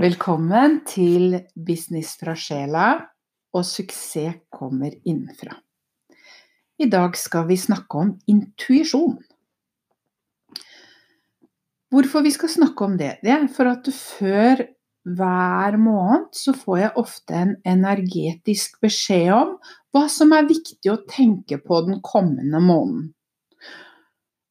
Velkommen til Business fra sjela, og suksess kommer innenfra. I dag skal vi snakke om intuisjon. Hvorfor vi skal snakke om det? Det er for at før hver måned så får jeg ofte en energetisk beskjed om hva som er viktig å tenke på den kommende måneden.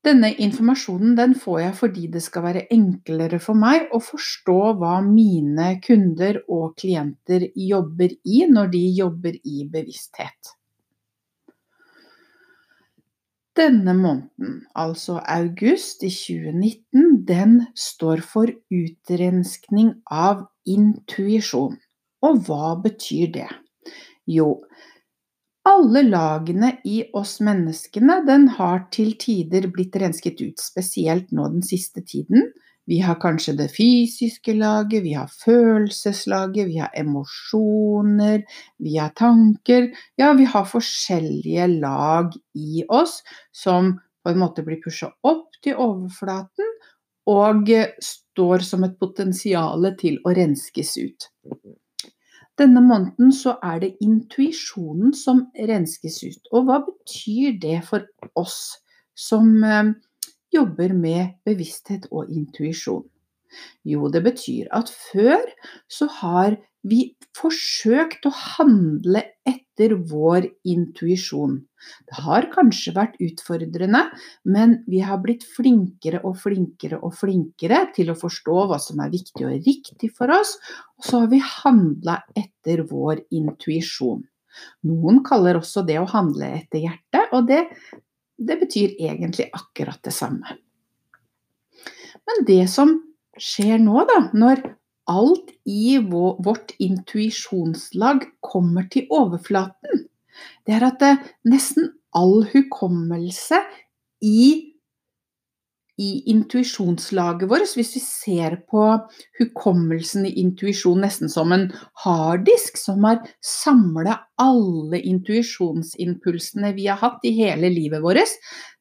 Denne informasjonen den får jeg fordi det skal være enklere for meg å forstå hva mine kunder og klienter jobber i når de jobber i bevissthet. Denne måneden, altså august i 2019, den står for utrenskning av intuisjon. Og hva betyr det? Jo, alle lagene i oss menneskene den har til tider blitt rensket ut, spesielt nå den siste tiden. Vi har kanskje det fysiske laget, vi har følelseslaget, vi har emosjoner, vi har tanker. Ja, vi har forskjellige lag i oss som på en måte blir pusha opp til overflaten og står som et potensial til å renskes ut. Denne måneden så er det intuisjonen som renskes ut. Og hva betyr det for oss som eh, jobber med bevissthet og intuisjon? Jo, det betyr at før så har vi forsøkt å handle etter vår intuisjon. Det har kanskje vært utfordrende, men vi har blitt flinkere og flinkere og flinkere til å forstå hva som er viktig og riktig for oss, og så har vi handla etter vår intuisjon. Noen kaller også det å handle etter hjertet, og det, det betyr egentlig akkurat det samme. Men det som skjer nå, da, når alt i vårt intuisjonslag kommer til overflaten, det er at det, nesten all hukommelse i, i intuisjonslaget vårt, hvis vi ser på hukommelsen i intuisjon nesten som en harddisk som har samla alle intuisjonsimpulsene vi har hatt i hele livet vårt,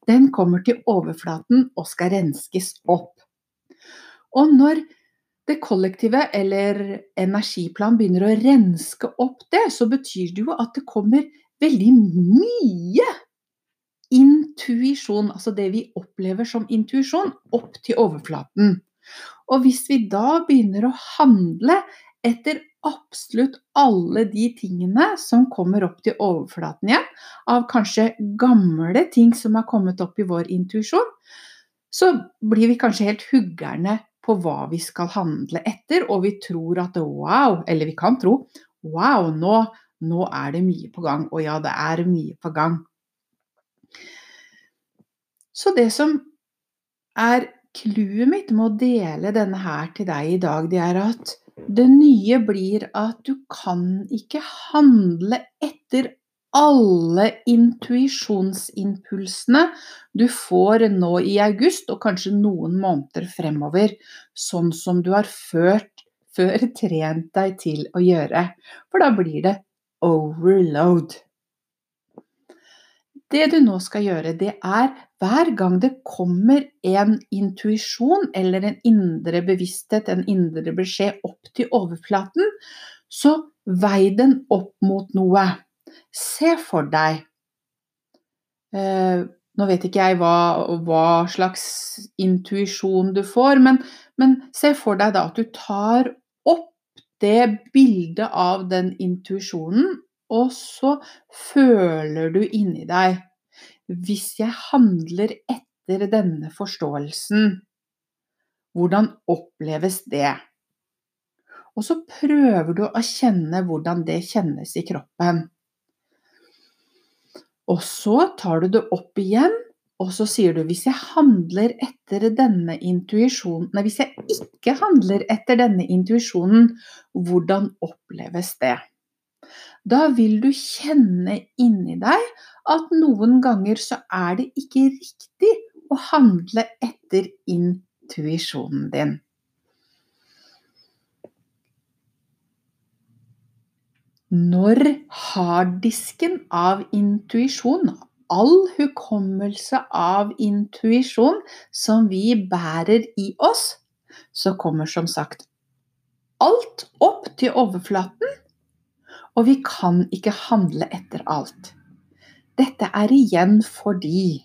den kommer til overflaten og skal renskes opp. Og når det kollektive eller energiplan begynner å renske opp det, så betyr det jo at det kommer veldig mye intuisjon, altså det vi opplever som intuisjon, opp til overflaten. Og hvis vi da begynner å handle etter absolutt alle de tingene som kommer opp til overflaten igjen, av kanskje gamle ting som har kommet opp i vår intuisjon, så blir vi kanskje helt huggerne på hva vi skal handle etter, og vi tror at wow, eller vi kan tro wow, nå, nå er det mye på gang. Og ja, det er mye på gang. Så det som er clouet mitt med å dele denne her til deg i dag, det er at det nye blir at du kan ikke handle etter alle intuisjonsimpulsene du får nå i august, og kanskje noen måneder fremover, sånn som du har ført, før trent deg til å gjøre. For da blir det overload. Det du nå skal gjøre, det er hver gang det kommer en intuisjon eller en indre bevissthet, en indre beskjed opp til overflaten, så vei den opp mot noe. Se for deg eh, Nå vet ikke jeg hva, hva slags intuisjon du får, men, men, se for deg da at du tar opp det bildet av den intuisjonen, og så føler du inni deg Hvis jeg handler etter denne forståelsen, hvordan oppleves det? Og så prøver du å kjenne hvordan det kjennes i kroppen. Og så tar du det opp igjen, og så sier du hvis jeg handler etter denne intuisjonen Nei, hvis jeg ikke handler etter denne intuisjonen, hvordan oppleves det? Da vil du kjenne inni deg at noen ganger så er det ikke riktig å handle etter intuisjonen din. Når harddisken av intuisjon, all hukommelse av intuisjon som vi bærer i oss, så kommer som sagt alt opp til overflaten, og vi kan ikke handle etter alt. Dette er igjen fordi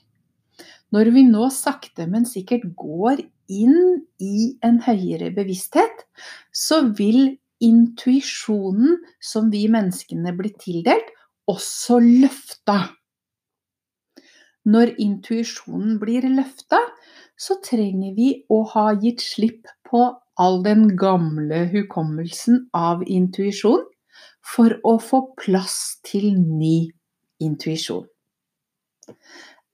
når vi nå sakte, men sikkert går inn i en høyere bevissthet, så vil intuisjonen som vi menneskene blir tildelt, også løfta. Når intuisjonen blir løfta, så trenger vi å ha gitt slipp på all den gamle hukommelsen av intuisjon for å få plass til ny intuisjon.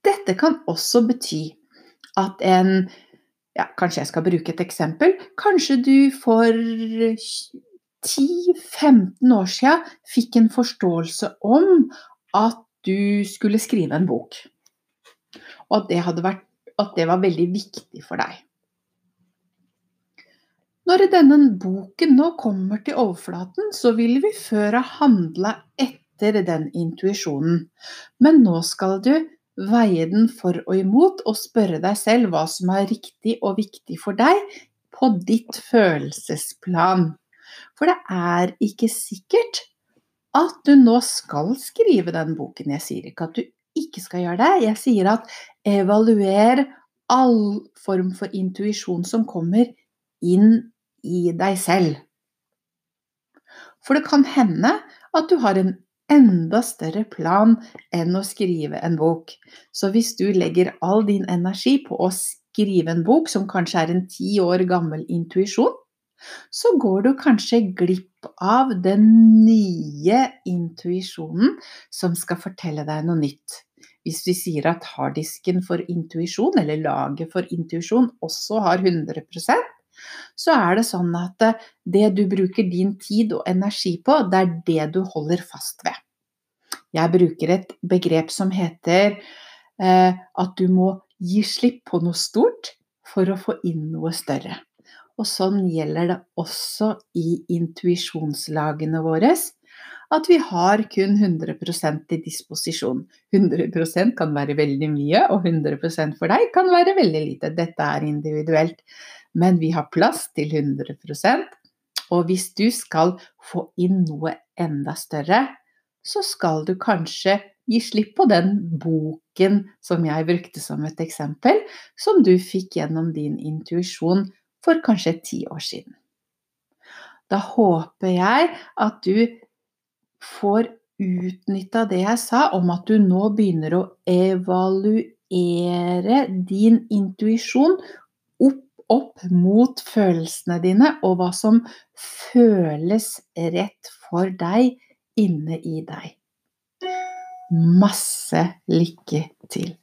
Dette kan også bety at en ja, Kanskje jeg skal bruke et eksempel. Kanskje du for 10-15 år siden fikk en forståelse om at du skulle skrive en bok. Og at det, vært, at det var veldig viktig for deg. Når denne boken nå kommer til overflaten, så vil vi før ha handla etter den intuisjonen. Men nå skal du veie den for og imot og spørre deg selv hva som er riktig og viktig for deg på ditt følelsesplan. For det er ikke sikkert at du nå skal skrive den boken. Jeg sier ikke at du ikke skal gjøre det. Jeg sier at evaluer all form for intuisjon som kommer inn i deg selv. For det kan hende at du har en enda større plan enn å skrive en bok. Så hvis du legger all din energi på å skrive en bok som kanskje er en ti år gammel intuisjon, så går du kanskje glipp av den nye intuisjonen som skal fortelle deg noe nytt. Hvis vi sier at harddisken for intuisjon, eller laget for intuisjon, også har 100% så er det sånn at eh, det du bruker din tid og energi på, det er det du holder fast ved. Jeg bruker et begrep som heter eh, at du må gi slipp på noe stort for å få inn noe større. Og sånn gjelder det også i intuisjonslagene våre. At vi har kun 100 til disposisjon. 100% kan være veldig mye, og 100% for deg kan være veldig lite. Dette er individuelt. Men vi har plass til 100% og hvis du skal få inn noe enda større, så skal du kanskje gi slipp på den boken som jeg brukte som et eksempel, som du fikk gjennom din intuisjon for kanskje ti år siden. Da håper jeg at du får utnytta det jeg sa om at du nå begynner å evaluere din intuisjon opp, opp mot følelsene dine, og hva som føles rett for deg inne i deg. Masse lykke til.